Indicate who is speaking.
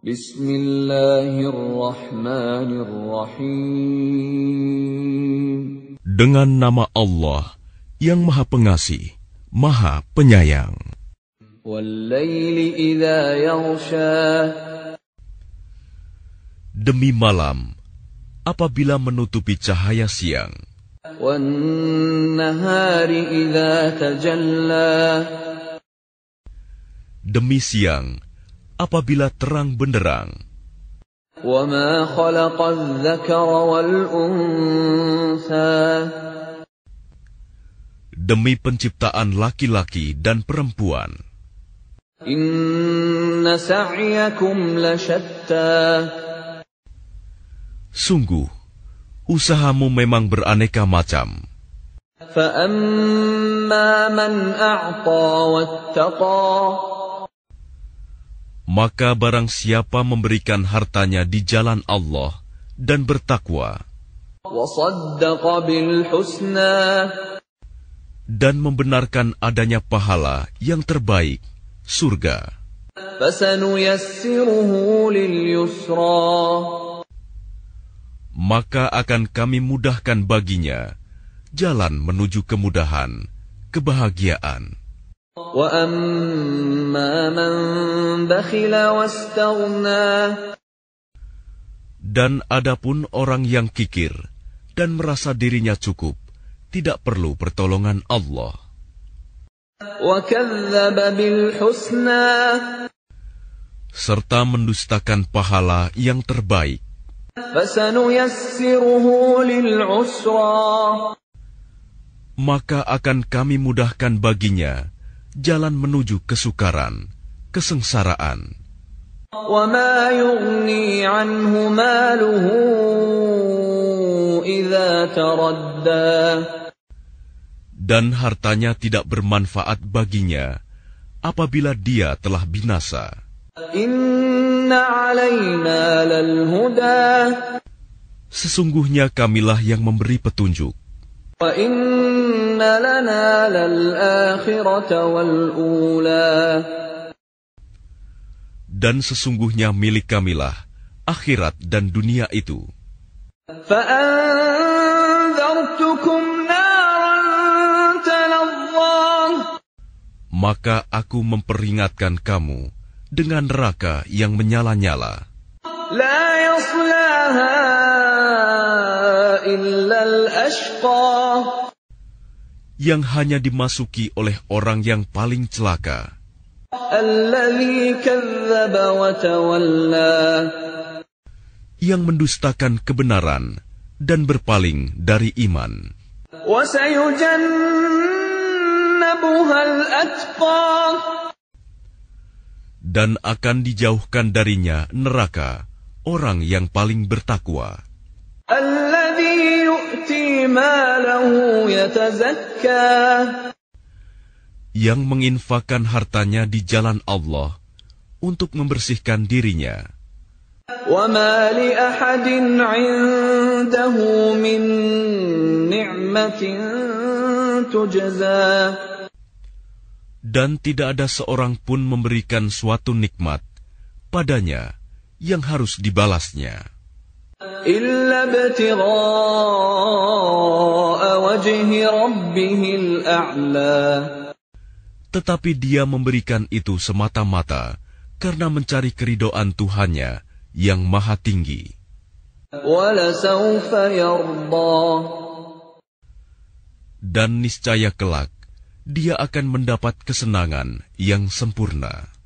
Speaker 1: Bismillahirrahmanirrahim.
Speaker 2: Dengan nama Allah yang Maha Pengasih, Maha Penyayang. Demi malam, apabila menutupi cahaya siang. Demi siang, apabila terang benderang. Demi penciptaan laki-laki dan perempuan. Sungguh, usahamu memang beraneka macam. Maka barang siapa memberikan hartanya di jalan Allah dan bertakwa dan membenarkan adanya pahala yang terbaik, surga. Maka akan kami mudahkan baginya jalan menuju kemudahan, kebahagiaan. Dan adapun orang yang kikir dan merasa dirinya cukup, tidak perlu pertolongan Allah. Serta mendustakan pahala yang terbaik. Maka akan kami mudahkan baginya jalan menuju kesukaran, kesengsaraan. Dan hartanya tidak bermanfaat baginya apabila dia telah binasa. Sesungguhnya kamilah yang memberi petunjuk. Dan sesungguhnya milik kamilah akhirat dan dunia itu. Maka aku memperingatkan kamu dengan neraka yang menyala-nyala. Yang hanya dimasuki oleh orang yang paling celaka. Yang mendustakan kebenaran dan berpaling dari iman. Dan akan dijauhkan darinya neraka orang yang paling bertakwa. Yang menginfakkan hartanya di jalan Allah untuk membersihkan dirinya. Dan tidak ada seorang pun memberikan suatu nikmat padanya yang harus dibalasnya. Tetapi dia memberikan itu semata-mata karena mencari keridoan Tuhannya yang maha tinggi. Dan niscaya kelak, dia akan mendapat kesenangan yang sempurna.